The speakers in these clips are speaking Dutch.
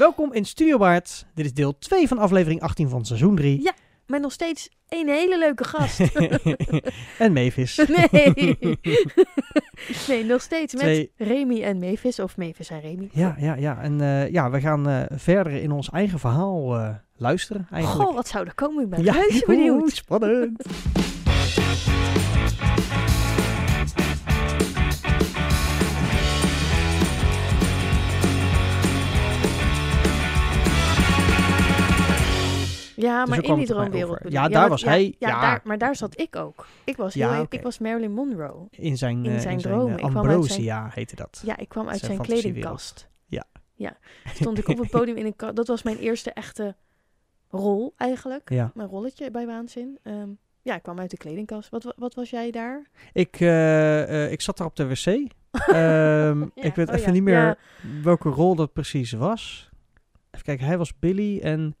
Welkom in Studio Baard. Dit is deel 2 van aflevering 18 van seizoen 3. Ja. Met nog steeds een hele leuke gast. en Mavis. nee. nee, nog steeds met Twee- Remy en Mavis. Of Mavis en Remy. Ja, ja, ja. En eh, ja, we gaan eh, verder in ons eigen verhaal eh, luisteren eigenlijk. Goh, wat zou er komen? Ik ben ja, reuze oeh, benieuwd. spannend. Ja, Dus maar in die droomwereld. Ja, daar was hij. Ja, Ja. Daar, maar daar zat ik ook. Ik was, heel, ik was Marilyn Monroe. In zijn, In eh, zijn in droom. eh, Ik kwam uit zijn- Ambrosia heette dat. Ja, ik kwam uit Zijn zijn, kledingkast. Ja. Ja. Stond ik op het podium in een kast. Dat was mijn eerste echte rol eigenlijk. Ja. Mijn rolletje bij Waanzin. Ehm, ja, ik kwam uit de kledingkast. Wat, wa- wat was jij daar? Ik, eh, ik zat daar op de wc. Ehm, Ik weet oh even niet meer welke rol dat precies was. Even kijken, hij was Billy en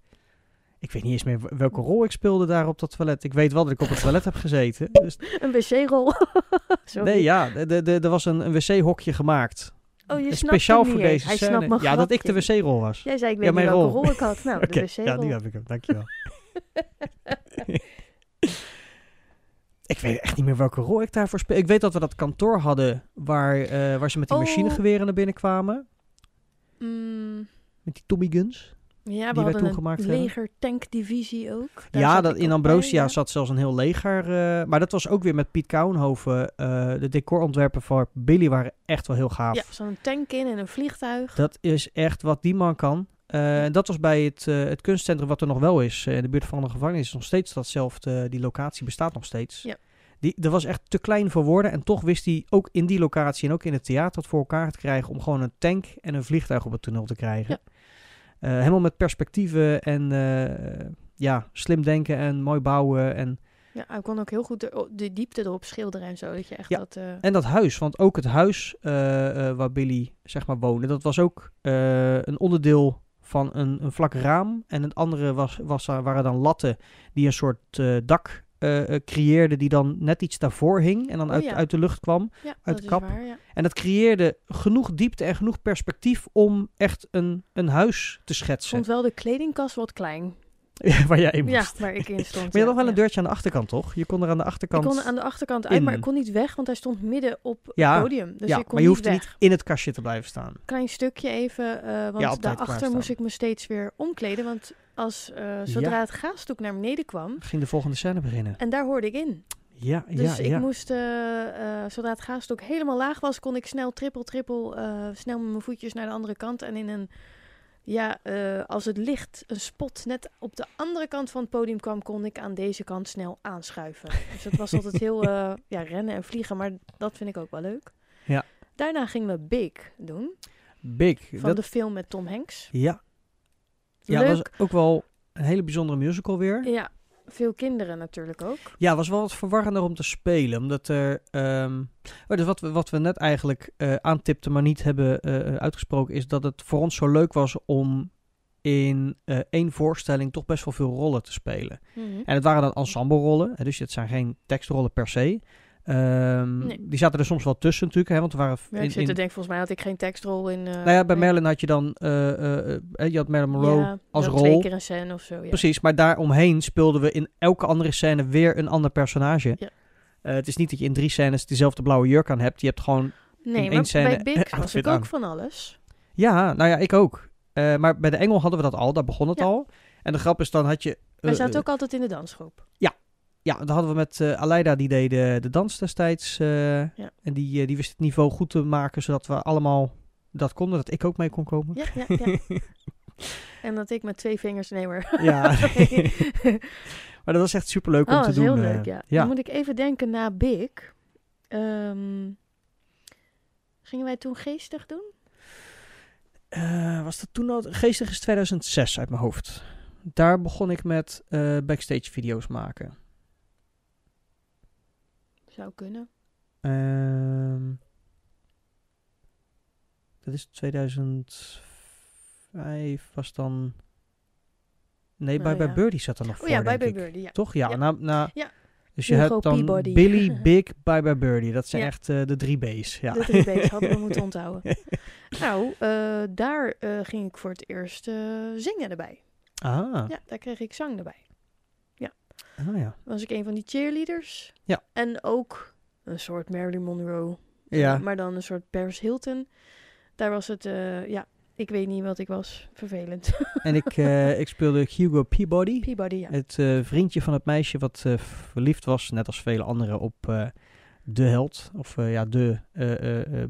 ik weet niet eens meer welke rol ik speelde daar op dat toilet. Ik weet wel dat ik op het toilet heb gezeten. Dus, Een wc-rol. Nee, ja, er was een, een wc-hokje gemaakt. Oh, je Speciaal voor niet deze Hij scène. ja, dat ik de wc-rol was. Jij zei, ik Ja, weet niet welke rol. rol ik had. Nou, de wc-rol. ja, nu heb ik hem. Dankjewel. ik weet echt niet meer welke rol ik daarvoor speelde. Ik weet dat we dat kantoor hadden waar, eh, waar ze met die Oh. machinegeweren naar binnen kwamen. Mm, Met die Tommy guns. Ja, we hadden een leger-tankdivisie ook. Daar ja, dat, in bij, Ambrosia ja. zat zelfs een heel leger. eh, maar dat was ook weer met Piet Kouwenhoven. eh, de decorontwerpen voor Billy waren echt wel heel gaaf. Ja, zo'n tank in en een vliegtuig. Dat is echt wat die man kan. Eh, dat was bij het, het kunstcentrum wat er nog wel is. in de buurt van de gevangenis is nog steeds datzelfde. Die locatie bestaat nog steeds. Ja. Die, dat was echt te klein voor woorden. En toch wist hij ook in die locatie en ook in het theater het voor elkaar te krijgen... om gewoon een tank en een vliegtuig op het toneel te krijgen. Eh, helemaal met perspectieven en eh, ja, slim denken en mooi bouwen. En, Ja, hij kon ook heel goed de, de diepte erop schilderen en zo. Dat je echt Ja. dat... eh, en dat huis, want ook het huis eh, eh, waar Billy zeg maar woonde... dat was ook eh, een onderdeel van een, een vlak raam. En het andere was, was, waren dan latten die een soort eh, dak eh, creëerden... die dan net iets daarvoor hing en dan Oh uit, ja. uit de lucht kwam. ja, uit dat kap. is waar, ja. En dat creëerde genoeg diepte en genoeg perspectief... om echt een, een huis te Ik schetsen. vond wel de kledingkast wat klein. waar jij in Ja, waar ik in stond. Maar je had nog wel een deurtje aan de achterkant, toch? Je kon er aan de achterkant... Ik kon aan de achterkant uit, maar ik kon niet weg, want hij stond midden op het podium. Dus ja, ik kon maar je hoeft niet in het kastje te blijven staan. Klein stukje even, eh, want daarachter moest ik me steeds weer omkleden. Want als, eh, zodra het gaasdoek naar beneden kwam, Ging de volgende scène beginnen. en daar hoorde ik in. Ja, Dus ja, ik ja. moest, eh, zodra het gaasdoek helemaal laag was, kon ik snel trippel, trippel, eh, snel met mijn voetjes naar de andere kant. En in een, ja, eh, als het licht, een spot, net op de andere kant van het podium kwam, kon ik aan deze kant snel aanschuiven. dus het was altijd heel, eh, ja, rennen en vliegen, maar dat vind ik ook wel leuk. Ja. Daarna gingen we Big doen, Big. van dat, de film met Tom Hanks. ja, ja, Leuk. was ook wel een hele bijzondere musical weer. Ja, veel kinderen natuurlijk ook. Ja, was wel wat verwarrender om te spelen. Omdat er... ehm oh, dus wat we, wat we net eigenlijk eh aantipten, maar niet hebben eh, uitgesproken... is dat het voor ons zo leuk was om in eh, één voorstelling toch best wel veel rollen te spelen. En het waren dan ensemble-rollen, hè, dus het zijn geen tekstrollen per se. Ehm, Nee. Die zaten er soms wel tussen natuurlijk, hè, want er waren... Ja, in- ik zit in- te denken, volgens mij had ik geen tekstrol in... eh, nou ja, bij nee. Merlin had je dan... eh, je had Marilyn Monroe Ja, als rol. twee keer een scène of zo, ja. Precies, maar daaromheen speelden we in elke andere scène weer een ander personage. Ja. Het is niet dat je in drie scènes dezelfde blauwe jurk aan hebt. Je hebt gewoon... Nee, in maar één scène bij Big was ik ook aan. van alles. Ja, nou ja, ik ook. Maar bij de Engel hadden we dat al, daar begon het al. En de grap is dan had je... Wij zaten ook altijd in de dansgroep. Ja, dan hadden we met eh Aleida, die deed de, de dans destijds. eh, En die, eh, die wist het niveau goed te maken, zodat we allemaal dat konden. Dat ik ook mee kon komen. Ja, ja, ja. en dat ik met twee vingers... Nee hoor. Ja. maar dat was echt superleuk om oh, te dat is doen. heel eh, leuk, ja. ja. Dan moet ik even denken na Big. Ehm, gingen wij toen geestig doen? Eh, was dat toen al? Geestig is 2006 uit mijn hoofd. Daar begon ik met eh, backstage video's maken. Zou kunnen. Ehm, dat is 2005 was dan... Nee, Oh, bij, bij. Birdie zat er nog Oh voor, ja, bij denk Bij ik. Birdie, ja. Toch? Ja, Ja. na, na, Ja. Dus je Hugo hebt dan Peabody. Billy, Big, Bye Bye Birdie. Dat zijn Ja. echt eh, de drie B's. Ja. De drie B's hadden we moeten onthouden. Nou, eh, daar eh, ging ik voor het eerst zingen erbij. Ah, Ja, daar kreeg ik zang erbij. Ah ja. Was ik een van die cheerleaders. Ja. En ook een soort Marilyn Monroe. Ja. Maar dan een soort Paris Hilton. Daar was het, eh, ja, ik weet niet wat ik was. Vervelend. En ik, eh, ik speelde Hugo Peabody. Peabody, ja. Het eh, vriendje van het meisje wat verliefd was, net als vele anderen, op de held. Of ja, de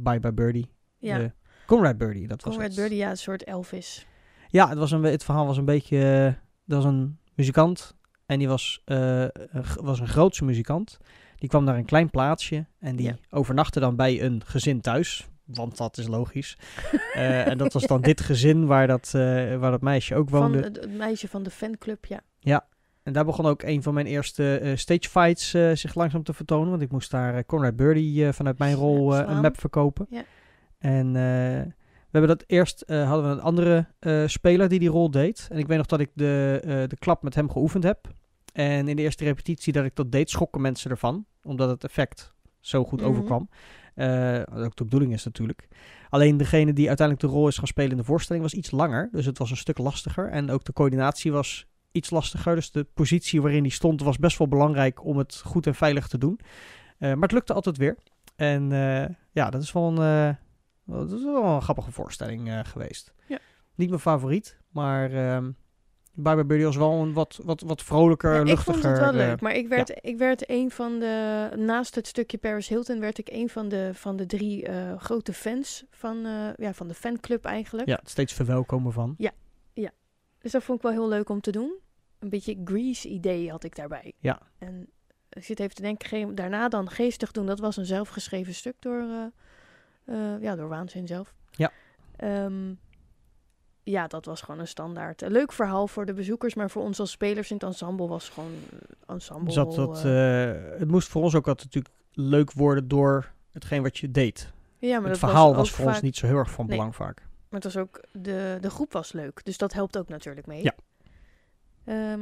Bye Bye Birdie. Ja, Conrad Birdie, dat was Conrad. Birdie, ja, een soort Elvis. Ja, het, was een, het verhaal was een beetje... dat was een muzikant. En die was, eh, was een grootse muzikant. Die kwam naar een klein plaatsje. En die Ja. overnachtte dan bij een gezin thuis. Want dat is logisch. Eh, en dat was dan dit gezin waar dat, eh, waar dat meisje ook Van woonde. het, het meisje van de fanclub, ja. En daar begon ook een van mijn eerste eh, stage fights zich langzaam te vertonen. Want ik moest daar Conrad Birdie vanuit mijn rol een map verkopen. Ja. En we hebben dat eerst, hadden we een andere speler die die rol deed. En ik weet nog dat ik de, de klap met hem geoefend heb. En in de eerste repetitie dat ik dat deed, schokken mensen ervan. Omdat het effect zo goed Mhm. overkwam. Eh, wat ook de bedoeling is natuurlijk. Alleen degene die uiteindelijk de rol is gaan spelen in de voorstelling was iets langer. Dus het was een stuk lastiger. En ook de coördinatie was iets lastiger. Dus de positie waarin die stond was best wel belangrijk om het goed en veilig te doen. Eh, maar het lukte altijd weer. En eh, ja, dat is wel een, dat is wel een grappige voorstelling geweest. Ja. Niet mijn favoriet, maar ehm Bye was wel een wat, wat, wat vrolijker, Ja, ik luchtiger. vond het wel eh, leuk, maar ik werd, ik werd een van de, naast het stukje Paris Hilton, werd ik een van de, van de drie eh, grote fans van, eh, ja, van de fanclub eigenlijk. ja, steeds verwelkomen van. Dus dat vond ik wel heel leuk om te doen. Een beetje Grease-idee had ik daarbij. Ja. En ik zit even te denken, daarna dan Geestig doen, dat was een zelfgeschreven stuk door, eh, ja, door Waanzin zelf. Ja. Ehm, ja, dat was gewoon een standaard. Een leuk verhaal voor de bezoekers, maar voor ons als spelers in het ensemble was gewoon eh, ensemble. Zat dat, eh, eh, het moest voor ons ook altijd natuurlijk leuk worden door hetgeen wat je deed. ja, maar het verhaal was, voor ons niet zo heel erg van Nee. belang vaak. Maar het was ook, de, de groep was leuk, dus dat helpt ook natuurlijk mee. Ja. Ehm,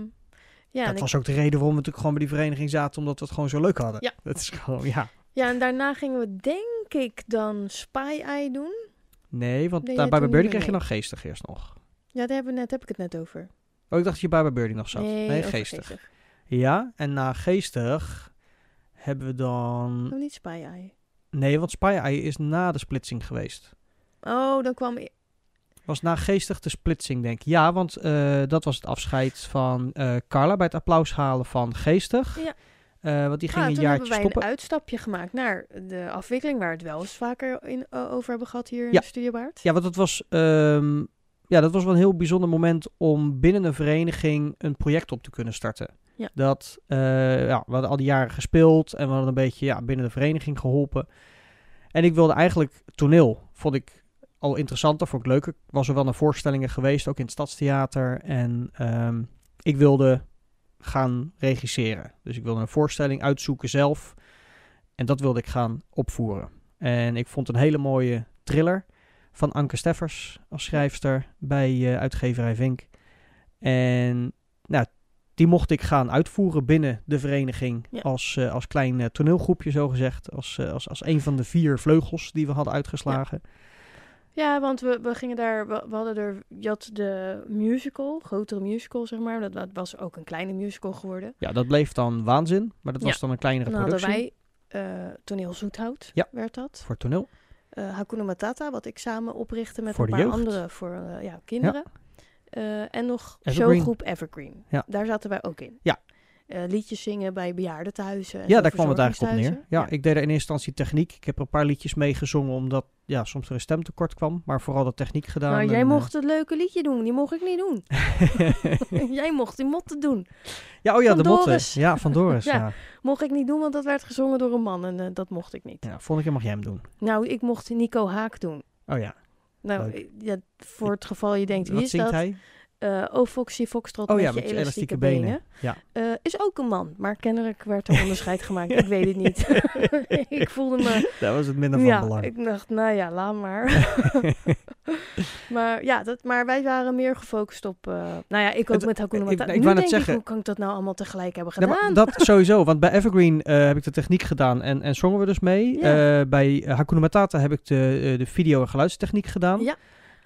ja, dat ik- was ook de reden waarom we natuurlijk gewoon bij die vereniging zaten, omdat we het gewoon zo leuk hadden. Ja. Dat is gewoon, ja. ja, en daarna gingen we denk ik dan Spy Eye doen. Nee, want Nee, bij Birdie niet kreeg je nog geestig eerst nog. Ja, daar hebben we net heb ik het net over. Oh, ik dacht dat je bij Birdie nog zat. Nee, geestig. Ja, en na geestig hebben we dan... Oh, niet Spy Eye. Nee, want Spy Eye is na de splitsing geweest. Oh, dan kwam... Was na geestig de splitsing, denk ik. Ja, want eh, dat was het afscheid van eh, Carla bij het applaus halen van geestig. Ja. Eh, want die ging Ah, een jaartje hebben wij stoppen. een uitstapje gemaakt naar de afwikkeling... waar we het wel eens vaker in, over hebben gehad hier in Ja. de Studio Baard. Ja, want dat was, ehm, ja, dat was wel een heel bijzonder moment om binnen een vereniging een project op te kunnen starten. Ja. Dat, eh, ja, we hadden al die jaren gespeeld en we hadden een beetje ja, binnen de vereniging geholpen. En ik wilde eigenlijk toneel, vond ik al interessanter, vond ik leuker. Ik was er wel naar voorstellingen geweest, ook in het Stadstheater. En ehm, ik wilde gaan regisseren. Dus ik wilde een voorstelling uitzoeken zelf. En dat wilde ik gaan opvoeren. En ik vond een hele mooie thriller van Anke Steffers als schrijfster bij eh, uitgeverij Vink. En nou, die mocht ik gaan uitvoeren binnen de vereniging Ja. als, eh, als klein eh, toneelgroepje zogezegd. Als, als, als een van de vier vleugels die we hadden uitgeslagen. Ja, want we, we gingen daar... We, we hadden er... Je had de musical, grotere musical, zeg maar. Dat, dat was ook een kleine musical geworden. Ja, dat bleef dan waanzin, maar dat Ja. was dan een kleinere Dan hadden wij eh, toneel Zoethout, Ja. werd dat. voor toneel. Eh Hakuna Matata, wat ik samen oprichtte met Voor een paar jeugd. anderen voor eh, ja, kinderen. En nog Evergreen. showgroep Evergreen. Ja. Daar zaten wij ook in. Ja. Eh, liedjes zingen bij bejaardentehuizen. en Ja, daar kwam het eigenlijk op neer. Ja, ik deed er in eerste instantie techniek. Ik heb er een paar liedjes meegezongen omdat ja, soms er een stemtekort kwam. Maar vooral de techniek gedaan. Maar jij en, eh, mocht het leuke liedje doen, die mocht ik niet doen. jij mocht die motten doen. ja, oh ja, Van de motten. Doris. Ja, van Doris. Ja. ja. Mocht ik niet doen, want dat werd gezongen door een man en eh, dat mocht ik niet. Ja, volgende keer mag jij hem doen. Nou, ik mocht Nico Haak doen. Oh ja. Nou, Leuk. ja, voor het geval je denkt, wie Wat is zingt dat? hij? Eh oh, Foxy Foxtrot Oh met ja, je met je elastieke, elastieke benen. benen. Ja. Eh, is ook een man. Maar kennelijk werd er onderscheid gemaakt. Ik weet het niet. ik voelde me... Daar was het minder van ja, belang. ik dacht, nou ja, laat maar. maar ja, dat, maar wij waren meer gefocust op... eh, nou ja, ik ook Het- met Hakuna ik- Matata. ik nu net denk zeggen- ik, hoe kan ik dat nou allemaal tegelijk hebben gedaan? dat sowieso, want bij Evergreen heb ik de techniek gedaan en, en zongen we dus mee. Ja. Bij Hakuna Matata heb ik de, de video- en geluidstechniek gedaan. Ja.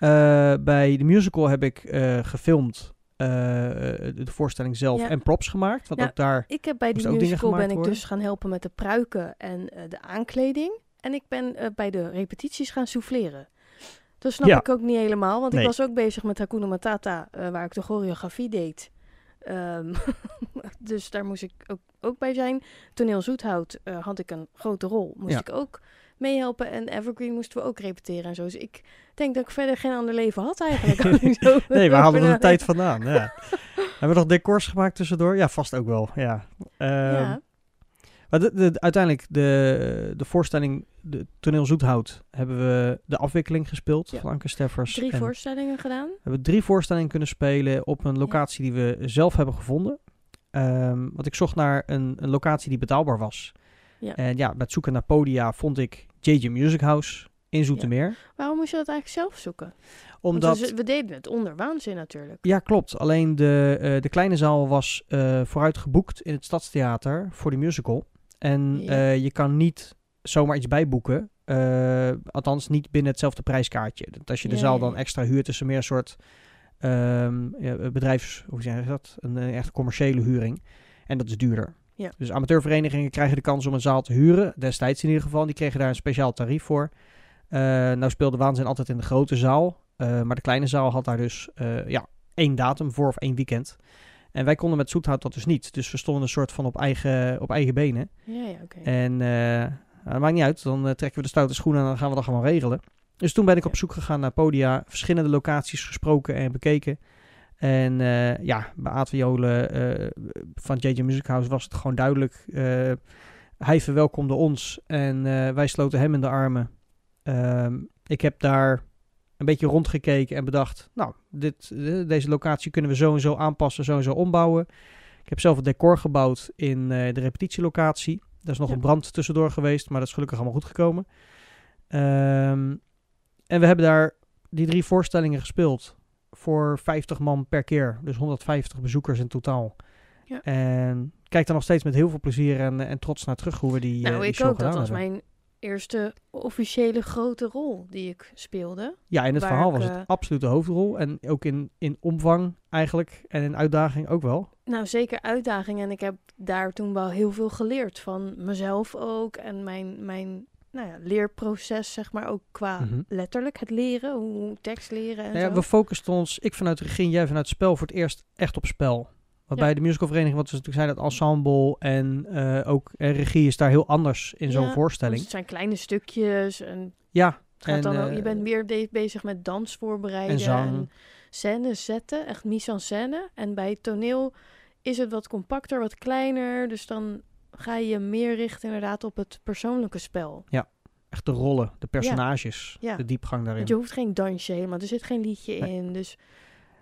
Eh, bij de musical heb ik eh, gefilmd eh, de voorstelling zelf Ja. en props gemaakt. Want Ja. ook daar... Ik heb bij die musical ben ik worden? dus gaan helpen met de pruiken en de aankleding. En ik ben bij de repetities gaan souffleren. Dat snap Ja. ik ook niet helemaal, want Nee. ik was ook bezig met Hakuna Matata, waar ik de choreografie deed. Ehm, dus daar moest ik ook, ook bij zijn. Toneel Zoethout had ik een grote rol, moest Ja. ik ook meehelpen. En Evergreen moesten we ook repeteren en zo. Dus ik denk dat ik verder geen ander leven had eigenlijk. Nee, waar halen we de tijd vandaan? Ja. Hebben we nog decors gemaakt tussendoor? Ja, vast ook wel. Ja. Ehm, Ja. Maar de, de- uiteindelijk, de, de voorstelling, de toneel Zoethout, hebben we de afwikkeling gespeeld Ja. van Anke Steffers. Drie en voorstellingen gedaan. We hebben drie voorstellingen kunnen spelen op een locatie die we zelf hebben gevonden. Ehm, want ik zocht naar een, een locatie die betaalbaar was. Ja. En ja, met zoeken naar podia vond ik JJ Music House in Zoetermeer. Waarom moest je dat eigenlijk zelf zoeken? Omdat... Want we, deden het onder waanzin natuurlijk. Ja, klopt. Alleen de, eh, de kleine zaal was eh, vooruit geboekt in het Stadstheater voor de musical. En Ja. eh, je kan niet zomaar iets bijboeken. althans, niet binnen hetzelfde prijskaartje. Dat als je de Ja, zaal dan extra huurt, is er meer een soort ehm, ja, bedrijfs... Hoe zeg je dat? Een echt commerciële huring. En dat is duurder. Ja. Dus amateurverenigingen krijgen de kans om een zaal te huren. Destijds in ieder geval. Die kregen daar een speciaal tarief voor. Eh, nou speelde Waanzin altijd in de grote zaal. eh, maar de kleine zaal had daar dus eh, ja, één datum voor of één weekend. En wij konden met Zoethout dat dus niet. Dus we stonden een soort van op eigen, op eigen benen. Ja, ja, oké. En nou, dat maakt niet uit. Dan trekken we de stoute schoenen en dan gaan we dat gewoon regelen. Dus toen ben ik op zoek gegaan naar podia. Verschillende locaties gesproken en bekeken. En eh, ja, bij Aad Violen eh, van JJ Music House was het gewoon duidelijk. eh, hij verwelkomde ons en eh, wij sloten hem in de armen. Ehm, ik heb daar een beetje rondgekeken en bedacht... nou, dit, eh, deze locatie kunnen we zo en zo aanpassen, zo en zo ombouwen. Ik heb zelf het decor gebouwd in eh, de repetitielocatie. Daar is nog Ja. een brand tussendoor geweest, maar dat is gelukkig allemaal goed gekomen. Ehm, en we hebben daar die drie voorstellingen gespeeld voor 50 man per keer. Dus 150 bezoekers in totaal. Ja. En kijk daar nog steeds met heel veel plezier en, en trots naar terug hoe we die, eh, nou, die ik show ook. Dat was hebben. mijn eerste officiële grote rol die ik speelde. Ja, in het verhaal ik, was eh, het absoluut de hoofdrol. En ook in, in omvang eigenlijk. En in uitdaging ook wel. Nou, zeker uitdaging. En ik heb daar toen wel heel veel geleerd van mezelf ook. En mijn, mijn nou ja, leerproces, zeg maar, ook qua Mhm. letterlijk het leren. Hoe tekst leren en Nou ja, zo. we focusten ons, ik vanuit de regie, jij vanuit spel, voor het eerst echt op spel. Want Ja. bij de musicalvereniging, wat we natuurlijk zijn, het ensemble en eh, ook eh, regie is daar heel anders in zo'n voorstelling. Het zijn kleine stukjes en Ja, en, dan ook, eh, je bent meer bezig met dans voorbereiden en zang. en scènes zetten, echt mise en scène. En bij toneel is het wat compacter, wat kleiner. Dus dan ga je meer richten inderdaad op het persoonlijke spel. echt de rollen, de personages, Ja. de diepgang daarin. Want je hoeft geen dansje helemaal, er zit geen liedje Nee. in. Dus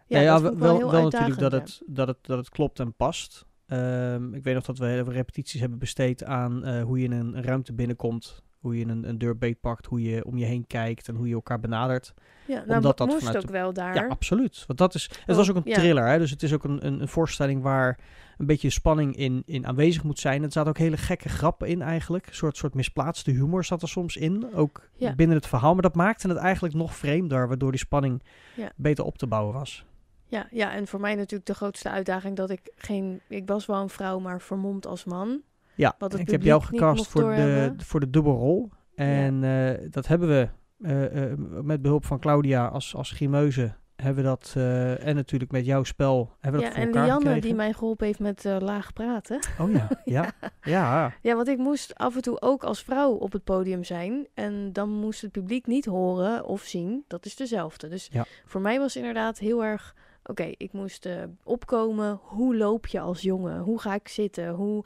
Ja, ja, ja, wel, wel, natuurlijk dat het, dat, het, dat het klopt en past. Ehm, ik weet nog dat we repetities hebben besteed aan eh, hoe je in een ruimte binnenkomt. Hoe je een, een deur beetpakt, hoe je om je heen kijkt en hoe je elkaar benadert. ja. Nou, omdat dat moest vanuit ook de- wel daar. Ja, absoluut. Want dat is, het Oh, was ook een ja. thriller, hè? dus het is ook een, een, een voorstelling waar een beetje spanning in, in aanwezig moet zijn. Er zaten ook hele gekke grappen in eigenlijk. Een soort, soort misplaatste humor zat er soms in, ook Ja. binnen het verhaal. Maar dat maakte het eigenlijk nog vreemder, waardoor die spanning Ja. beter op te bouwen was. Ja, ja, en voor mij natuurlijk de grootste uitdaging dat ik geen... Ik was wel een vrouw, maar vermomd als man. Ja, Wat het ik heb jou gecast voor de, voor de dubbelrol. En eh, dat hebben we eh, met behulp van Claudia als, als grimeuze. Hebben we dat, en natuurlijk met jouw spel, hebben we Ja, dat voor en Lianne gekregen. die mij geholpen heeft met laag praten. Oh ja, ja, ja. Ja, want ik moest af en toe ook als vrouw op het podium zijn. En dan moest het publiek niet horen of zien. Dat is dezelfde. Dus Ja. voor mij was inderdaad heel erg... Oké, ik moest opkomen. Hoe loop je als jongen? Hoe ga ik zitten? Hoe...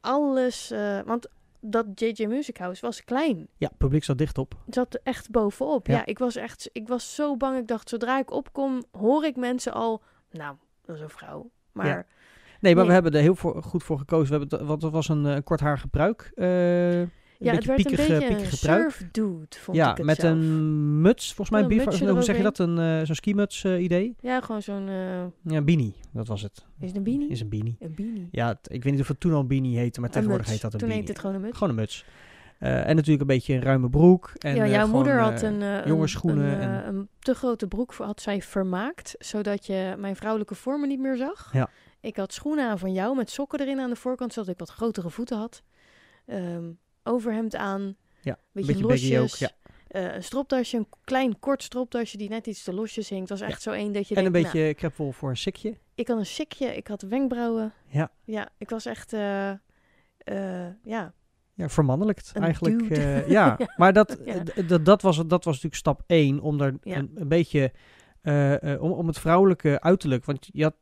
Alles... eh, want dat JJ Music House was klein. Ja, het publiek zat dicht op. Het zat echt bovenop. Ja. Ja. ik was echt... Ik was zo bang. Ik dacht, zodra ik opkom, hoor ik mensen al... Nou, dat is een vrouw. Maar... Ja. Nee, maar Nee. we hebben er heel voor, goed voor gekozen. We hebben, het was een, eh, kortharig gebruik. eh, Ja, het werd een beetje een piekige pruik. surfdude, vond Ja, ik het met zelf. een muts, volgens mij. Een mutsje hoe zeg je dat? Een, eh, zo'n skimuts eh, idee? Ja, gewoon zo'n... eh, Ja, beanie. Dat was het. is het een beanie? Is een beanie. Een beanie. Ja, het- ik weet niet of het toen al een beanie heette, maar tegenwoordig heet dat een Toen beanie. heette het gewoon een muts. Gewoon een muts. En natuurlijk een beetje een ruime broek. En, ja, jouw moeder had een, eh, jongensschoenen een, en- een te grote broek had zij vermaakt, zodat je mijn vrouwelijke vormen niet meer zag. Ja. Ik had schoenen aan van jou met sokken erin aan de voorkant, zodat ik wat grotere voeten had. Ehm, overhemd aan, Ja, beetje, beetje baggy ook, losjes. ja. eh, een stropdasje, een klein kort stropdasje die net iets te losjes hing. Het was echt zo één dat je En een beetje nou, krepwol voor een sikje. ik had een sikje, ik had wenkbrauwen. Ja. Ja, ik was echt, eh, ja, Ja, vermannelijkt Een eigenlijk. ja. Ja. maar dat, Ja. d- d- dat, was, dat was natuurlijk stap één om er Ja. een, een beetje om, om het vrouwelijke uiterlijk. Want je, had,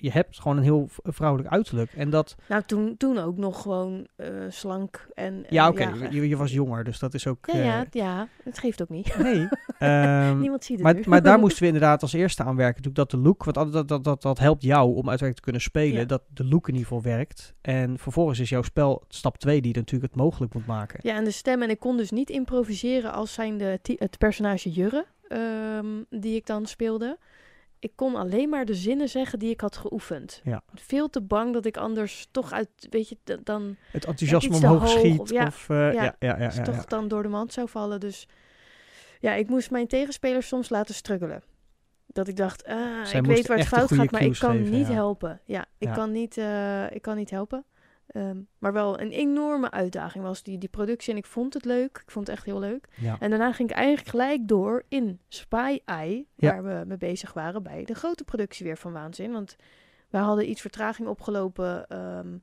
je hebt gewoon een heel vrouwelijk uiterlijk. En dat, nou toen, toen ook nog gewoon eh, slank en... ja, en oké, je, je was jonger, dus dat is ook. Ja, ja, eh, ja, het geeft ook niet. nee. Ehm, Niemand ziet het maar, nu. maar daar moesten we inderdaad als eerste aan werken. Natuurlijk dat de look, want dat, dat, dat, dat, helpt jou om uiteindelijk te kunnen spelen. Ja. Dat de look in ieder geval werkt. En vervolgens is jouw spel stap 2 die natuurlijk het mogelijk moet maken. Ja, en de stem. En ik kon dus niet improviseren als zijnde het personage Jurre, ehm, die ik dan speelde. Ik kon alleen maar de zinnen zeggen die ik had geoefend. Ja. Veel te bang dat ik anders toch uit, weet je, dan Het enthousiasme omhoog hoog, schiet. of ja, of, eh, ja, ja, ja. toch dan door de mand zou vallen. Dus ja, ik moest mijn tegenspelers soms laten struggelen. Dat ik dacht, ah, Zij ik weet waar het fout gaat, maar ik kan geven, niet helpen. Ja, ik. Kan niet, ik kan niet helpen. Ehm, maar wel een enorme uitdaging was die, die productie. En ik vond het leuk. Ik vond het echt heel leuk. Ja. En daarna ging ik eigenlijk gelijk door in Spy Eye, Ja. waar we mee bezig waren bij de grote productie weer van Waanzin. Want wij hadden iets vertraging opgelopen ehm,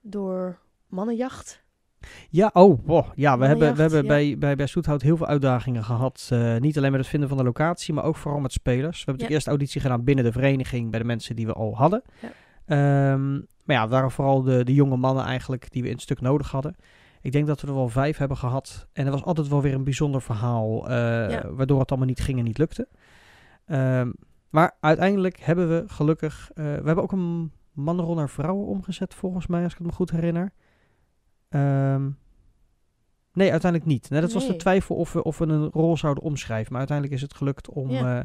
door mannenjacht. Ja, oh, wow. ja, we hebben, we hebben ja. bij, bij, bij Stoethout heel veel uitdagingen gehad. Eh, niet alleen met het vinden van de locatie, maar ook vooral met spelers. We hebben natuurlijk eerst auditie gedaan binnen de vereniging bij de mensen die we al hadden. Ja. Ehm, maar ja, het waren vooral de, de jonge mannen eigenlijk die we in het stuk nodig hadden. Ik denk dat we er wel vijf hebben gehad. En er was altijd wel weer een bijzonder verhaal, eh, Ja. waardoor het allemaal niet ging en niet lukte. Ehm, maar uiteindelijk hebben we gelukkig... eh, we hebben ook een mannenrol naar vrouwen omgezet, volgens mij, als ik het me goed herinner. Ehm, nee, uiteindelijk niet. Nee, dat was de twijfel of we, of we een rol zouden omschrijven. Maar uiteindelijk is het gelukt om, Ja. eh,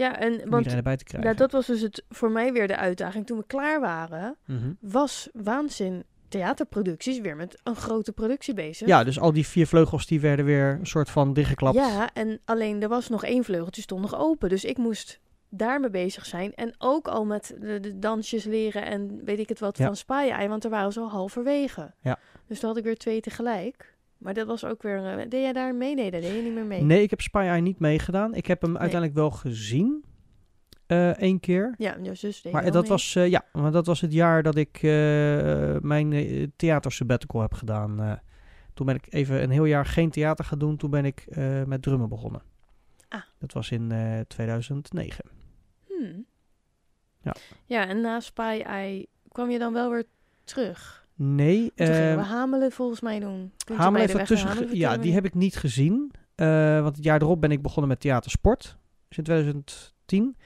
Ja, en om want erbij te krijgen. nou, dat was dus het, voor mij weer de uitdaging. Toen we klaar waren, Mhm. was Waanzin Theaterproducties weer met een grote productie bezig. Ja, dus al die vier vleugels die werden weer een soort van dichtgeklapt. Ja, en alleen er was nog één vleugeltje stond nog open. Dus ik moest daarmee bezig zijn. En ook al met de, de dansjes leren en weet ik het wat Ja. van Spy want er waren ze al halverwege. Ja. Dus dan had ik weer twee tegelijk. Maar dat was ook weer... eh, deed jij daar mee? Nee, daar deed je niet meer mee. Nee, ik heb Spy Eye niet meegedaan. Ik heb hem uiteindelijk wel gezien. eh één keer. Ja, jouw zus deed Maar dat mee. was, eh, ja, maar dat was het jaar dat ik eh, mijn eh, theater sabbatical heb gedaan. eh. toen ben ik even een heel jaar geen theater gaan doen. Toen ben ik eh, met drummen begonnen. Ah. Dat was in eh 2009. Hmm. Ja. Ja, en na Spy Eye kwam je dan wel weer terug. Nee, Toen eh, we Hamelen volgens mij doen. Kunt je Hamel bij heeft tussen. Hamelen Ja, die heb ik niet gezien. Eh, want het jaar erop ben ik begonnen met theatersport. Dus in 2010.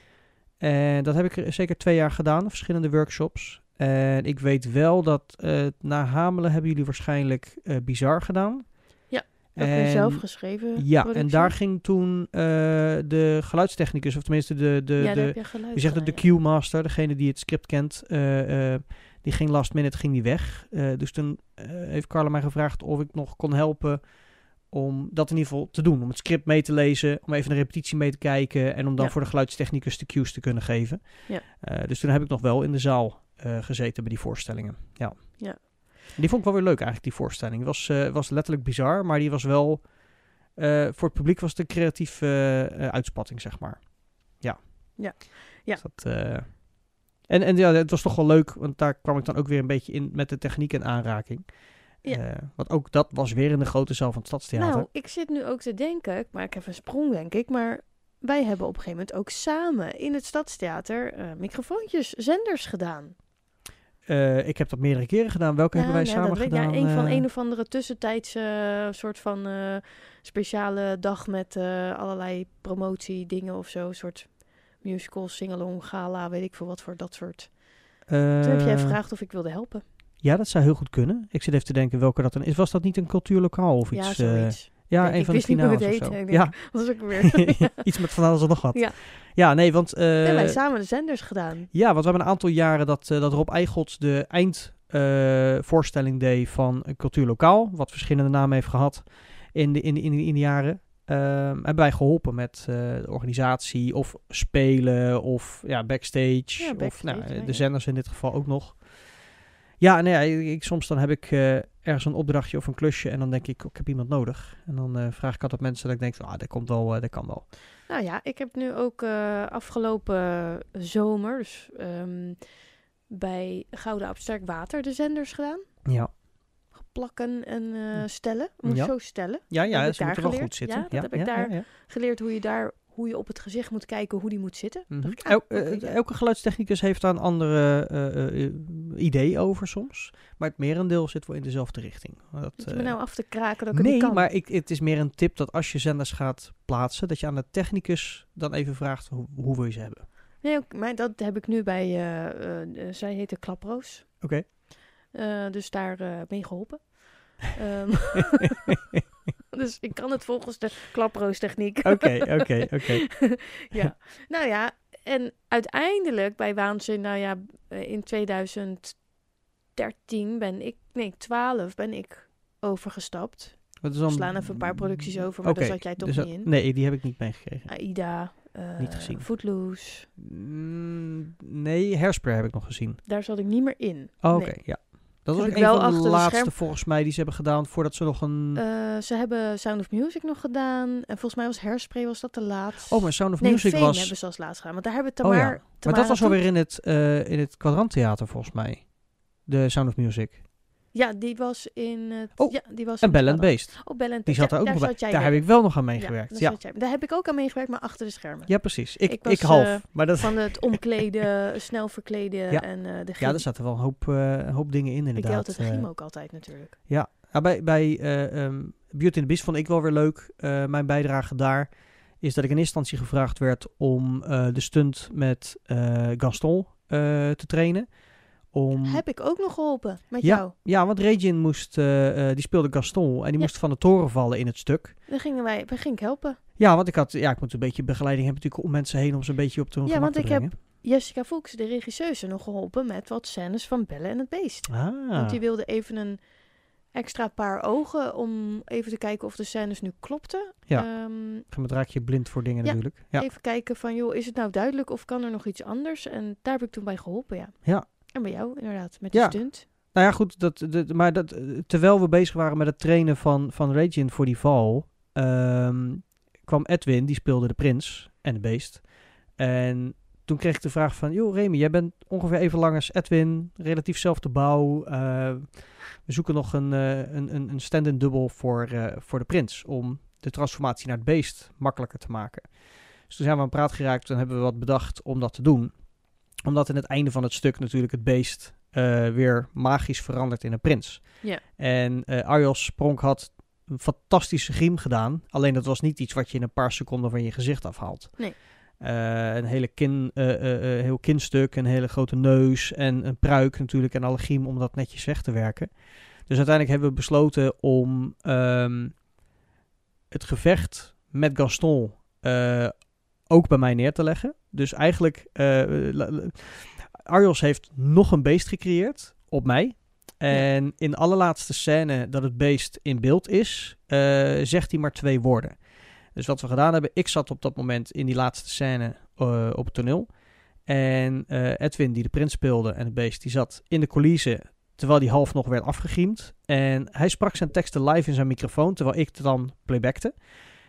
En dat heb ik er zeker twee jaar gedaan, verschillende workshops. En ik weet wel dat eh na Hamelen hebben jullie waarschijnlijk eh, Bizar gedaan. Ja, Ook weer En- zelf geschreven. Ja, en daar ging toen de geluidstechnicus, of tenminste de, de, ja, de, heb je zegt het, de Q-master, degene die het script kent, die ging last minute ging die weg. Eh, dus toen eh, heeft Carla mij gevraagd of ik nog kon helpen om dat in ieder geval te doen. Om het script mee te lezen, om even een repetitie mee te kijken en om dan Ja. voor de geluidstechnicus de cues te kunnen geven. Ja. Eh, dus toen heb ik nog wel in de zaal gezeten bij die voorstellingen. Ja. Ja. Die vond ik wel weer leuk eigenlijk, die voorstelling. Het was, was letterlijk bizar, maar die was wel... voor het publiek was het een creatieve uitspatting, zeg maar. Ja. Ja. Ja. Dus dat, en, en ja, het was toch wel leuk, want daar kwam ik dan ook weer een beetje in met de techniek en aanraking. Ja. Eh, want ook dat was weer in de grote zaal van het Stadstheater. Nou, ik zit nu ook te denken, ik maak even een sprong denk ik, maar wij hebben op een gegeven moment ook samen in het Stadstheater eh, microfoontjes, zenders gedaan. Eh, ik heb dat meerdere keren gedaan. Welke hebben wij ja, samen dat weet ik. gedaan? Ja, een van een of andere tussentijdse soort van speciale dag met allerlei promotie dingen of zo. Een soort musical, singalong, gala, weet ik veel wat voor dat soort. Toen heb jij Eh, gevraagd of ik wilde helpen. Ja, dat zou heel goed kunnen. Ik zit even te denken welke dat dan is. Was dat niet een cultuurlokaal of iets? ja, eh, zoiets. ja, Denk een van de finales of zo. Denk, Ja, Dat is ook weer. iets met van alles en nog wat. Ja. ja nee, want... eh, We hebben samen de zenders gedaan. Ja, want we hebben een aantal jaren dat, dat Rob Eichholz de eindvoorstelling deed van een cultuurlokaal. Wat verschillende namen heeft gehad in de, in de, in de, in de jaren. Ehm, hebben wij geholpen met eh, de organisatie of spelen of ja, backstage. Ja, of nou, de zenders in dit geval ook nog. Ja, nee, ja, ik, soms dan heb ik eh, ergens een opdrachtje of een klusje en dan denk ik, ik heb iemand nodig. En dan eh, vraag ik altijd mensen dat ik denk, ah, dat komt wel, eh, dat kan wel. Nou ja, ik heb nu ook afgelopen zomer dus, ehm, bij Gouden Abstract Water de zenders gedaan. Ja, Plakken en eh, stellen. Moet Ja. zo stellen. ja, ja daar moeten wel goed zitten. Ja, dat heb ik daar. Geleerd hoe je daar, hoe je op het gezicht moet kijken, hoe die moet zitten. Mhm. El- eh, elke geluidstechnicus heeft daar een andere eh, idee over soms. Maar het merendeel zit wel in dezelfde richting. Dat, je me nou af te kraken dat ik nee, kan? maar ik, het is meer een tip dat als je zenders gaat plaatsen, dat je aan de technicus dan even vraagt hoe, hoe wil je ze hebben. Nee, maar dat heb ik nu bij, zij heette Klaproos. Oké. Dus daar eh mee geholpen. Ehm, dus ik kan het volgens de klaproos techniek. Oké, oké, oké. ja, nou ja, en uiteindelijk bij Waanzin, nou ja, eh, in 2013 ben ik, nee, 12 ben ik overgestapt. Wat is dan- We slaan even een paar producties over, maar daar Oké, zat jij toch dus niet in. Nee, die heb ik niet meegekregen. Aida, eh Niet gezien. Footloose, Mm, nee, Hairspray heb ik nog gezien. daar zat ik niet meer in. Oh, Oké, Nee. ja. Dat was ook een van de laatste volgens mij die ze hebben gedaan voordat ze nog een... Eh, ze hebben Sound of Music nog gedaan. En volgens mij was Hairspray was dat de laatst. oh, maar Sound of nee, Music Fame was... hebben ze als laatst gedaan. Want daar hebben we Oh ja. Tamar... Maar dat was alweer in het, eh in het Kwadranttheater volgens mij. De Sound of Music. Ja, die was in het... Oh, ja, die was En in Bell and. Beest. Oh, Bell and Die zat ja, er ook daar nog bij. Daar heb ik wel nog aan Ja, meegewerkt. daar Ja. Daar heb ik ook aan meegewerkt, maar achter de schermen. ja precies. Ik, Ik ik, was, half. eh, maar dat, Van het omkleden, snel verkleden Ja. en eh de ja, gym. er zaten wel een hoop, een hoop dingen in ik deed inderdaad. altijd de gym ook altijd natuurlijk. Ja, Ja, bij, bij eh, ehm, Beauty and the Beast vond ik wel weer leuk. mijn bijdrage daar is dat ik in eerste instantie gevraagd werd om de stunt met Gaston te trainen. Om, Heb ik ook nog geholpen met Ja. jou. ja, want Regin moest, eh, eh, die speelde Gaston en die Ja. moest van de toren vallen in het stuk. Dan gingen wij, wij ging ik helpen. Ja, want ik had, ja, ik moet een beetje begeleiding hebben natuurlijk om mensen heen om ze een beetje op te hun Ja, want te ik brengen. Jessica Fuchs, de regisseuse, nog geholpen met wat scènes van Belle en het Beest. Ah, Want die wilde even een extra paar ogen om even te kijken of de scènes nu klopten. Ja. Ehm, dan raak je blind voor dingen Ja. natuurlijk. Ja. Even kijken van, joh, is het nou duidelijk of kan er nog iets anders? En daar heb ik toen bij geholpen, ja. Ja. En bij jou, inderdaad, met de Ja. stunt. Nou ja, goed, dat, dat, maar dat, terwijl we bezig waren met het trainen van, van Regin voor die val, ehm, kwam Edwin, die speelde de prins en de beest. En toen kreeg ik de vraag van, joh Remy, jij bent ongeveer even lang als Edwin, relatief zelfde bouw. eh, we zoeken nog een, eh, een, een, een stand-in dubbel voor, eh, voor de prins, om de transformatie naar het beest makkelijker te maken. Dus toen zijn we aan het praat geraakt en hebben we wat bedacht om dat te doen. Omdat in het einde van het stuk natuurlijk het beest eh, weer magisch verandert in een prins. Ja. En eh Arjos Spronk had een fantastische griem gedaan. Alleen dat was niet iets wat je in een paar seconden van je gezicht afhaalt. Nee. Eh, een hele kin, heel kinstuk, een hele grote neus en een pruik natuurlijk en alle griem om dat netjes weg te werken. Dus uiteindelijk hebben we besloten om ehm, het gevecht met Gaston ook bij mij neer te leggen. Dus eigenlijk, eh, la- la- Arjos heeft nog een beest gecreëerd op mij. En in de allerlaatste scène dat het beest in beeld is, eh, zegt hij maar twee woorden. Dus wat we gedaan hebben, ik zat op dat moment in die laatste scène eh, op het toneel. En eh, Edwin, die de prins speelde en het beest, die zat in de coulissen terwijl die half nog werd afgegriemd. En hij sprak zijn teksten live in zijn microfoon, terwijl ik het dan playbackte.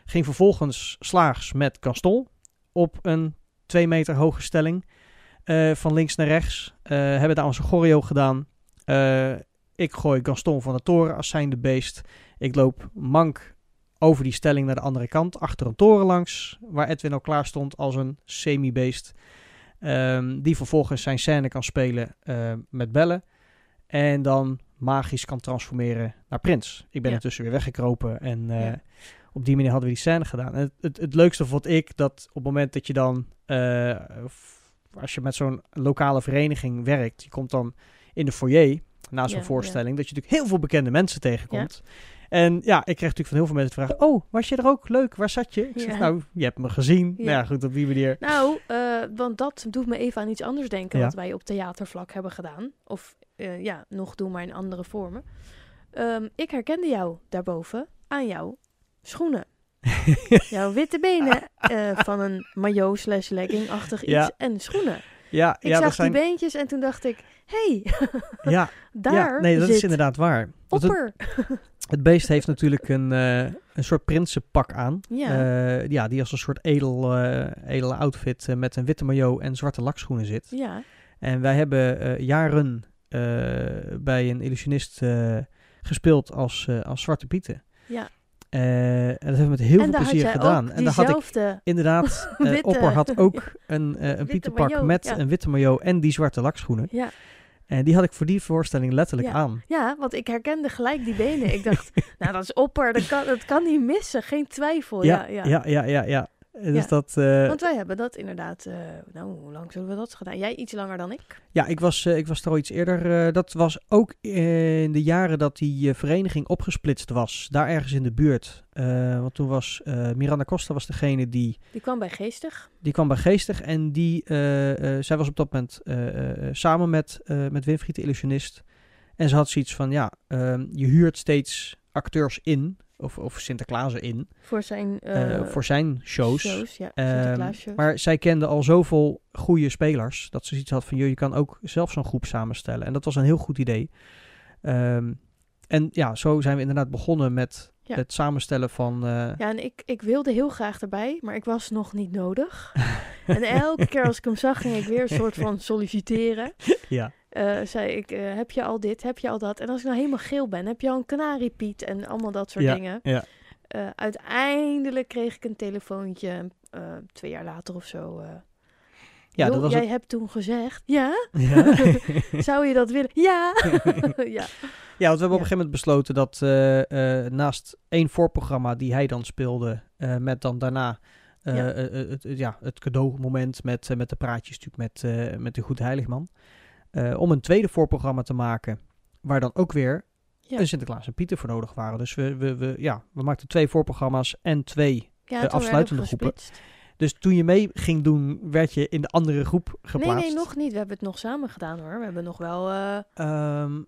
Ging vervolgens slaags met Gaston op een twee meter hoge stelling eh, van links naar rechts. Eh, hebben daar onze choreo gedaan. Eh, ik gooi Gaston van de toren als zijnde beest. Ik loop mank over die stelling naar de andere kant, achter een toren langs, waar Edwin al klaar stond als een semi-beest. Ehm, die vervolgens zijn scène kan spelen met bellen. En dan magisch kan transformeren naar prins. Ik ben Ja. intussen weer weggekropen en Ja. Op die manier hadden we die scène gedaan. En het, het, het leukste vond ik dat op het moment dat je dan eh, als je met zo'n lokale vereniging werkt, je komt dan in de foyer na zo'n Ja, voorstelling, dat je natuurlijk heel veel bekende mensen tegenkomt. En ja, ik kreeg natuurlijk van heel veel mensen de vraag: Oh, was je er ook? Leuk, waar zat je? Ik zeg. Nou, je hebt me gezien. Ja. Nou ja, goed, op die manier. Nou, eh, want dat doet me even aan iets anders denken wat wij op theatervlak hebben gedaan. Of eh, ja, nog doen, maar in andere vormen. Ehm, ik herkende jou daarboven aan jouw schoenen. jouw witte benen eh, van een maillot slash legging-achtig iets Ja. en schoenen. ja, Ik ja, zag zijn. die beentjes en toen dacht ik, hé, hey, Ja, daar ja, nee, dat is inderdaad waar. Het, opper. het beest heeft natuurlijk een, eh, een soort prinsenpak aan. Ja. Eh, ja, die als een soort edel, eh, edele outfit met een witte maillot en zwarte lakschoenen zit. ja, En wij hebben jaren bij een illusionist gespeeld als, als Zwarte Pieten. ja. Eh, en dat hebben we met heel en veel plezier gedaan. En daar had ik inderdaad, eh Opper had ook een, eh, een Pietenpak maillot, met ja. een witte maillot en die zwarte lakschoenen. Ja. En die had ik voor die voorstelling letterlijk Ja. aan. ja, want ik herkende gelijk die benen. Ik dacht, nou dat is opper, dat kan, dat kan niet missen, geen twijfel. Ja, ja. ja, ja, ja. Ja. Dus Ja. dat, eh, Want wij hebben dat inderdaad, eh, nou hoe lang zullen we dat gedaan? Jij iets langer dan ik? Ja, ik was, eh, ik was er al iets eerder. eh, dat was ook eh, in de jaren dat die eh, vereniging opgesplitst was. Daar ergens in de buurt. Eh, want toen was eh, Miranda Costa was degene die... Die kwam bij Geestig. Die kwam bij Geestig en die, eh, eh, zij was op dat moment eh, eh, samen met, eh met Winfried de illusionist. En ze had zoiets van, ja, ehm, je huurt steeds acteurs in, of, of Sinterklaasen in, Voor zijn eh, eh, voor zijn shows. ja, Ehm, Sinterklaas shows. maar zij kende al zoveel goede spelers dat ze zoiets had van, joh, je kan ook zelf zo'n groep samenstellen. En dat was een heel goed idee. Ehm, en ja, zo zijn we inderdaad begonnen met Ja. het samenstellen van... eh, Ja, en ik, ik wilde heel graag erbij, maar ik was nog niet nodig. en elke keer als ik hem zag, ging ik weer een soort van solliciteren. ja. Eh, zei ik, eh, heb je al dit, heb je al dat? En als ik nou helemaal geel ben, heb je al een kanariepiet en allemaal dat soort Ja, dingen. ja. Uiteindelijk kreeg ik een telefoontje, twee jaar later of zo. Ja, "Joh, dat was jij het- hebt toen gezegd, ja? Ja. Zou je dat willen? Ja! ja. Ja, want we hebben op een gegeven moment besloten dat eh, eh, naast één voorprogramma die hij dan speelde, eh, met dan daarna het, ja, het cadeaumoment met, met de praatjes natuurlijk met, met de Goed Heiligman, om een tweede voorprogramma te maken, waar dan ook weer een Sinterklaas en Pieter voor nodig waren. Dus we, we, we, ja, we maakten twee voorprogramma's en twee. Afsluitende groepen. Dus toen je mee ging doen, werd je in de andere groep Nee, geplaatst. nee, nog niet. We hebben het nog samen gedaan hoor. We hebben nog wel, eh, Ehm,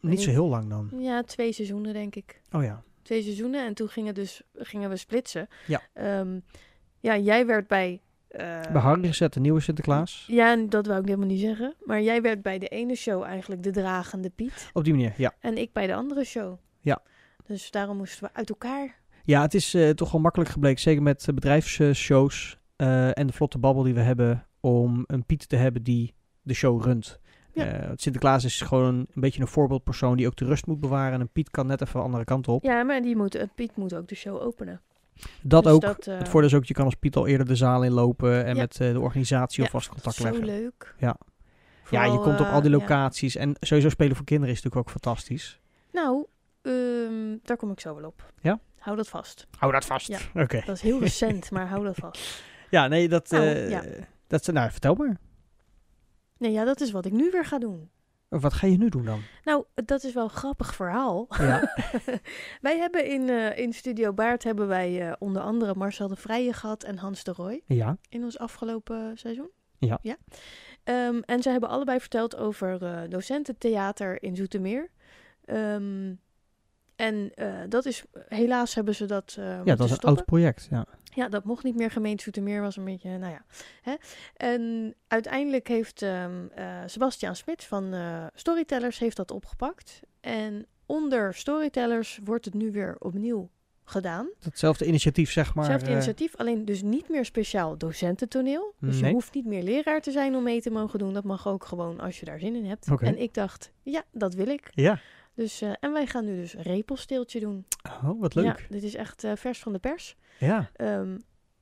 niet zo heel lang dan. ja, twee seizoenen denk ik. Oh ja. Twee seizoenen en toen gingen, dus, gingen we splitsen. Ja. Ehm, ja, jij werd bij... eh, Bij Harry gezet, de nieuwe Sinterklaas. Ja, dat wou ik helemaal niet zeggen. Maar jij werd bij de ene show eigenlijk de dragende Piet. Op die manier, ja. En ik bij de andere show. Ja. Dus daarom moesten we uit elkaar. Ja, het is eh, toch wel makkelijk gebleken, zeker met eh, bedrijfsshows eh, en de vlotte babbel die we hebben, om een Piet te hebben die de show runt. Ja. Want Sinterklaas is gewoon een beetje een voorbeeldpersoon die ook de rust moet bewaren. En een Piet kan net even de andere kant op. Ja, maar die moet, Piet moet ook de show openen. dat Dus ook. dat, Het voordeel is ook, je kan als Piet al eerder de zaal inlopen en Ja. met de organisatie Ja, alvast contact zo leggen. leuk. Ja. Vooral, ja, je komt op al die locaties. En sowieso spelen voor kinderen is natuurlijk ook fantastisch. Nou, ehm, daar kom ik zo wel op. Ja? Hou dat vast. Hou dat vast. Ja. Oké. Dat is heel recent, maar hou dat vast. Ja, nee, dat... Nou, eh, ja. dat nou, vertel maar. Nee, ja, dat is wat ik nu weer ga doen. Wat ga je nu doen dan? Nou, dat is wel een grappig verhaal. Ja. wij hebben in, eh, in Studio Baard hebben wij eh, onder andere Marcel de Vrije gehad en Hans de Roy ja. in ons afgelopen seizoen. Ja. ja. Ehm, en ze hebben allebei verteld over eh docententheater in Zoetermeer. Ehm, en eh, dat is, helaas hebben ze dat eh Ja, dat is een oud project. Ja. Ja, dat mocht niet meer. Gemeente Zoetermeer was een beetje, nou ja. Hè? En uiteindelijk heeft ehm eh, Sebastiaan Smit van Storytellers heeft dat opgepakt. En onder Storytellers wordt het nu weer opnieuw gedaan. Hetzelfde initiatief, zeg maar. Hetzelfde initiatief, alleen dus niet meer speciaal docententoneel. Dus je Nee. hoeft niet meer leraar te zijn om mee te mogen doen. Dat mag ook gewoon als je daar zin in hebt. En ik dacht, ja, dat wil ik. Ja. Dus, eh, en wij gaan nu dus repelsteeltje doen. Oh, wat leuk. Ja, dit is echt eh, vers van de pers. Ja. Ehm,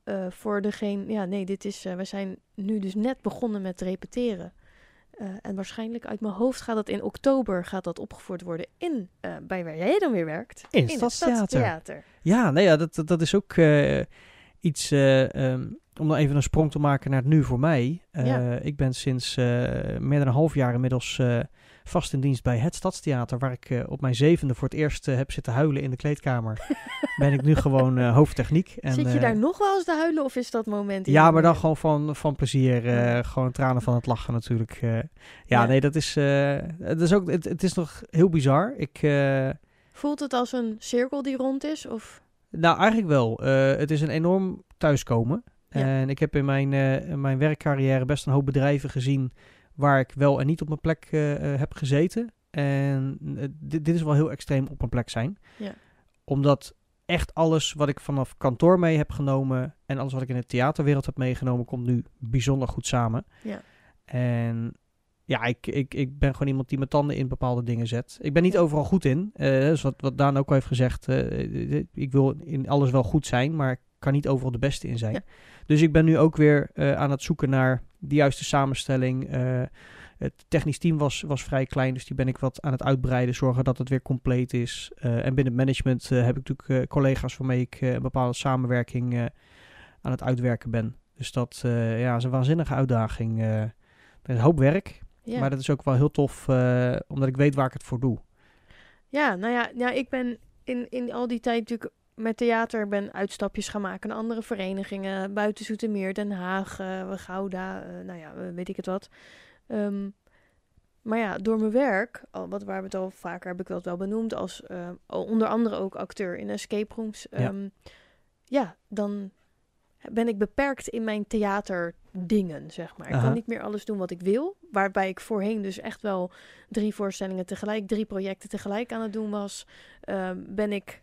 eh, voor degene, ja, nee, dit is, we zijn nu dus net begonnen met repeteren. En waarschijnlijk uit mijn hoofd gaat dat in oktober gaat dat opgevoerd worden in, bij waar jij dan weer werkt. In het Stadstheater. Ja, nee, ja, dat, dat- is ook iets eh, ehm, om dan even een sprong te maken naar het nu voor mij. Ja. Ik ben sinds meer dan een half jaar inmiddels vast in dienst bij het Stadstheater, waar ik eh, op mijn zevende voor het eerst eh, heb zitten huilen in de kleedkamer. ben ik nu gewoon eh, hoofdtechniek. En, Zit je daar nog wel eens te huilen of is dat moment? Ja, maar dan gewoon van, van plezier. Gewoon tranen van het lachen natuurlijk. ja, Ja. nee, dat is, het is ook, het, het is nog heel bizar. Ik, Voelt het als een cirkel die rond is? Of? nou, eigenlijk wel. Het is een enorm thuiskomen. Ja. En ik heb in mijn, mijn werkcarrière best een hoop bedrijven gezien waar ik wel en niet op mijn plek eh, eh, heb gezeten. En eh, dit, dit is wel heel extreem op mijn plek zijn. Ja. Omdat echt alles wat ik vanaf kantoor mee heb genomen en alles wat ik in de theaterwereld heb meegenomen, komt nu bijzonder goed samen. Ja. En ja, ik, ik, ik ben gewoon iemand die mijn tanden in bepaalde dingen zet. Ik ben niet Ja. overal goed in. eh dus wat, wat Daan ook al heeft gezegd. ik wil in alles wel goed zijn, maar ik kan niet overal de beste in zijn. Ja. Dus ik ben nu ook weer aan het zoeken naar de juiste samenstelling. Eh, het technisch team was, was vrij klein, dus die ben ik wat aan het uitbreiden. Zorgen dat het weer compleet is. Eh, en binnen het management eh, heb ik natuurlijk collega's waarmee ik een bepaalde samenwerking aan het uitwerken ben. Dus dat ja, is een waanzinnige uitdaging. er is een hoop werk, Ja. maar dat is ook wel heel tof, omdat ik weet waar ik het voor doe. Ja, nou ja, ja ik ben in, in al die tijd natuurlijk met theater ben uitstapjes gaan maken naar andere verenigingen. Buiten Zoetermeer, Den Haag, eh, Gouda, eh, nou ja, weet ik het wat. Ehm, maar ja, door mijn werk, al, wat, waar we het al vaker heb ik dat wel benoemd, als eh, onder andere ook acteur in escape rooms. Ja. ehm, ja, dan ben ik beperkt in mijn theaterdingen, zeg maar. Ik kan niet meer alles doen wat ik wil. Waarbij ik voorheen dus echt wel drie voorstellingen tegelijk, drie projecten tegelijk aan het doen was, ehm, ben ik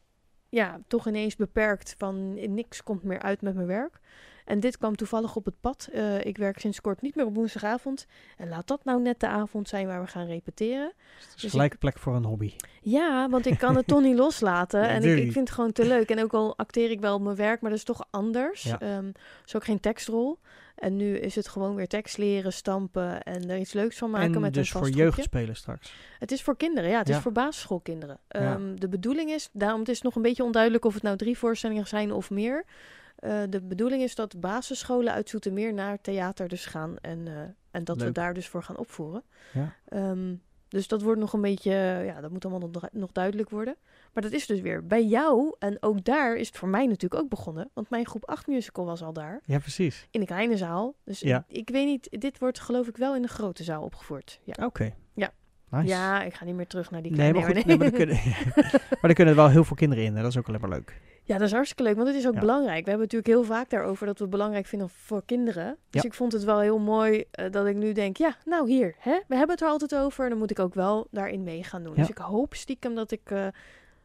ja, toch ineens beperkt van niks komt meer uit met mijn werk. En dit kwam toevallig op het pad. Eh, ik werk sinds kort niet meer op woensdagavond. En laat dat nou net de avond zijn waar we gaan repeteren. Het is Dus een gelijke plek voor een hobby. Ja, want ik kan het toch niet loslaten. En ik, ik vind het gewoon te leuk. En ook al acteer ik wel op mijn werk, maar dat is toch anders. Ja. Het is ook geen tekstrol. En nu is het gewoon weer tekst leren, stampen en er iets leuks van maken en met dus een voor vast groepje. jeugdspelen straks. Het is voor kinderen, ja. Het Ja. is voor basisschoolkinderen. Ja. Ehm, De bedoeling is, daarom het is nog een beetje onduidelijk of het nou drie voorstellingen zijn of meer. Eh, de bedoeling is dat basisscholen uit Zoetermeer naar theater dus gaan. En, eh, en dat we daar dus voor gaan opvoeren. Ja. Ehm, dus dat wordt nog een beetje, ja, dat moet allemaal nog, nog duidelijk worden. Maar dat is dus weer bij jou. En ook daar is het voor mij natuurlijk ook begonnen. Want mijn groep 8 musical was al daar. Ja, precies. In de kleine zaal. Dus Ja. ik weet niet, dit wordt geloof ik wel in de grote zaal opgevoerd. Ja, Oké. Ja. Nice. ja ik ga niet meer terug naar die Nee, kleine. maar goed. Nee, maar, er kunnen, maar er kunnen wel heel veel kinderen in. Hè? Dat is ook alleen maar leuk. Ja, dat is hartstikke leuk, want het is ook Ja. belangrijk. We hebben het natuurlijk heel vaak daarover dat we het belangrijk vinden voor kinderen. Dus Ja. ik vond het wel heel mooi eh, dat ik nu denk, ja, nou hier, hè, we hebben het er altijd over. Dan moet ik ook wel daarin mee gaan doen. Ja. Dus ik hoop stiekem dat ik eh,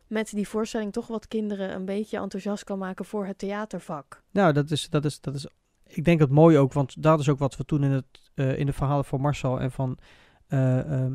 met die voorstelling toch wat kinderen een beetje enthousiast kan maken voor het theatervak. Nou, dat is, dat is, dat is, ik denk het mooi ook, want dat is ook wat we toen in, het, eh, in de verhalen van Marcel en van, eh, ehm,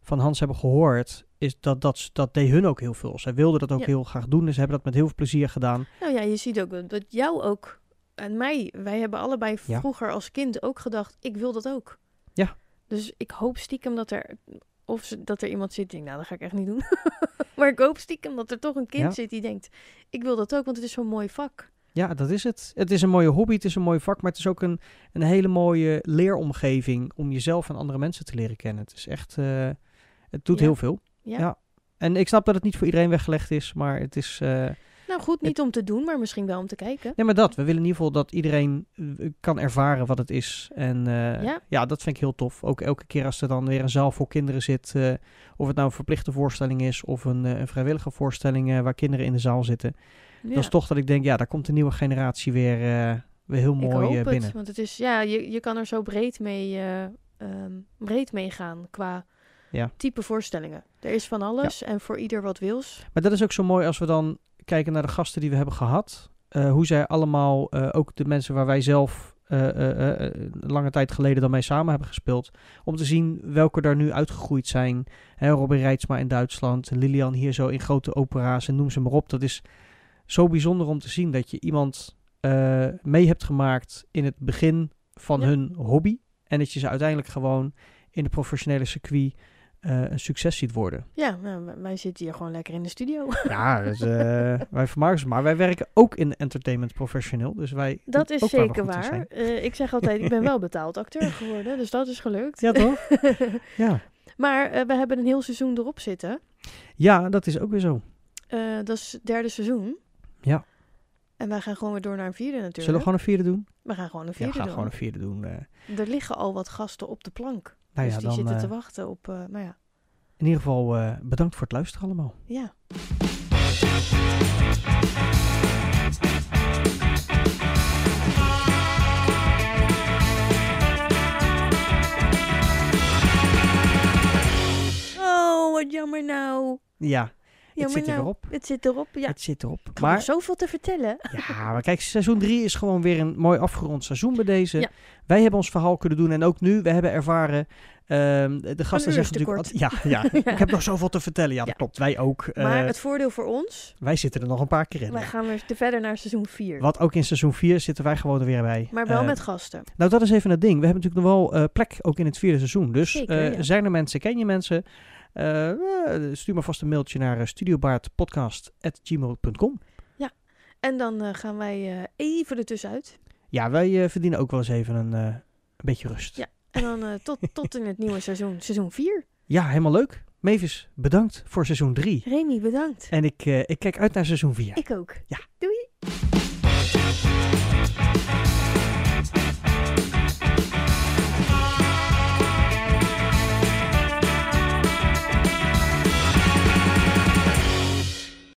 van Hans hebben gehoord, is dat, dat dat deed hun ook heel veel. Zij wilden dat ook Ja. heel graag doen, dus ze hebben dat met heel veel plezier gedaan. Nou ja, je ziet ook dat- jou ook en mij, wij hebben allebei Ja. vroeger als kind ook gedacht, ik wil dat ook. Ja. Dus ik hoop stiekem dat er, of ze- dat er iemand zit die denkt, nou dat ga ik echt niet doen. maar ik hoop stiekem dat er toch een kind Ja. zit die denkt, ik wil dat ook, want het is zo'n mooi vak. Ja, dat is het. Het is een mooie hobby, het is een mooi vak, maar het is ook een, een hele mooie leeromgeving om jezelf en andere mensen te leren kennen. Het is echt, eh, het doet Ja. heel veel. Ja. Ja. En ik snap dat het niet voor iedereen weggelegd is, maar het is... eh, Nou goed, niet om te doen, maar misschien wel om te kijken. Nee, maar dat. We willen in ieder geval dat iedereen eh, kan ervaren wat het is. En eh, Ja. ja. dat vind ik heel tof. Ook elke keer als er dan weer een zaal voor kinderen zit. of het nou een verplichte voorstelling is of een, een vrijwillige voorstelling waar kinderen in de zaal zitten. Ja. Dat is toch dat ik denk, ja, daar komt een nieuwe generatie weer, weer heel ik mooi hoop eh, binnen. het, want het is, ja, je, je kan er zo breed mee, eh, ehm, breed mee gaan qua Ja. type voorstellingen. Er is van alles en voor ieder wat wils. Maar dat is ook zo mooi als we dan kijken naar de gasten die we hebben gehad. eh, hoe zij allemaal, eh, ook de mensen waar wij zelf eh, lange tijd geleden dan mee samen hebben gespeeld. Om te zien welke er nu uitgegroeid zijn. Hè, Robin Reitsma in Duitsland, Lilian hier zo in grote opera's en noem ze maar op. Dat is zo bijzonder om te zien dat je iemand mee hebt gemaakt in het begin van Ja. hun hobby. En dat je ze uiteindelijk gewoon in de professionele circuit eh, een succes ziet worden. Ja, nou, wij- zitten hier gewoon lekker in de studio. Ja, dus, eh, wij vermaken ze. Maar wij werken ook in entertainment professioneel. Dus wij Dat is waar zeker waar. Eh, ik zeg altijd, ik ben wel betaald acteur geworden, dus dat is gelukt. Ja, toch? ja. maar we hebben een heel seizoen erop zitten. ja, dat is ook weer zo. Dat is het derde seizoen. Ja. En wij gaan gewoon weer door naar een vierde natuurlijk. Zullen we gewoon een vierde doen? We gaan gewoon een Ja, vierde we gaan doen. gewoon een vierde doen. Er liggen al wat gasten op de plank. Nou dus ja, die dan zitten eh, te wachten op... eh nou ja, in ieder geval eh, bedankt voor het luisteren allemaal. ja. Oh, wat jammer nou. Ja, het Jammer zit nou. erop. Het zit erop, ja. Het zit erop. Maar, zoveel te vertellen. ja, maar kijk, seizoen 3 is gewoon weer een mooi afgerond seizoen bij deze. Ja. Wij hebben ons verhaal kunnen doen en ook nu, we hebben ervaren... ehm, de gasten zeggen natuurlijk... Ja, ja, Ja. ik heb nog zoveel te vertellen. Ja, dat Ja. klopt. Wij ook. Eh, Maar het voordeel voor ons, Wij zitten er nog een paar keer in. wij ja. gaan weer verder naar seizoen 4. Wat ook in seizoen 4 zitten wij gewoon er weer bij. Maar wel Eh, met gasten. Nou, dat is even het ding. We hebben natuurlijk nog wel eh, plek ook in het vierde seizoen. Dus Zeker, ja. zijn er mensen, ken je mensen? Eh, eh, stuur maar vast een mailtje naar uh, studiobaardpodcast.gmail.com. En dan eh, gaan wij eh, even ertussenuit. Ja, wij eh, verdienen ook wel eens even een, eh, een beetje rust. Ja. En dan eh, tot, tot in het nieuwe seizoen, seizoen 4. Ja, helemaal leuk. Mavis, bedankt voor seizoen 3. Remy, bedankt. En ik, eh, ik kijk uit naar seizoen 4. Ik ook. Ja. Doei!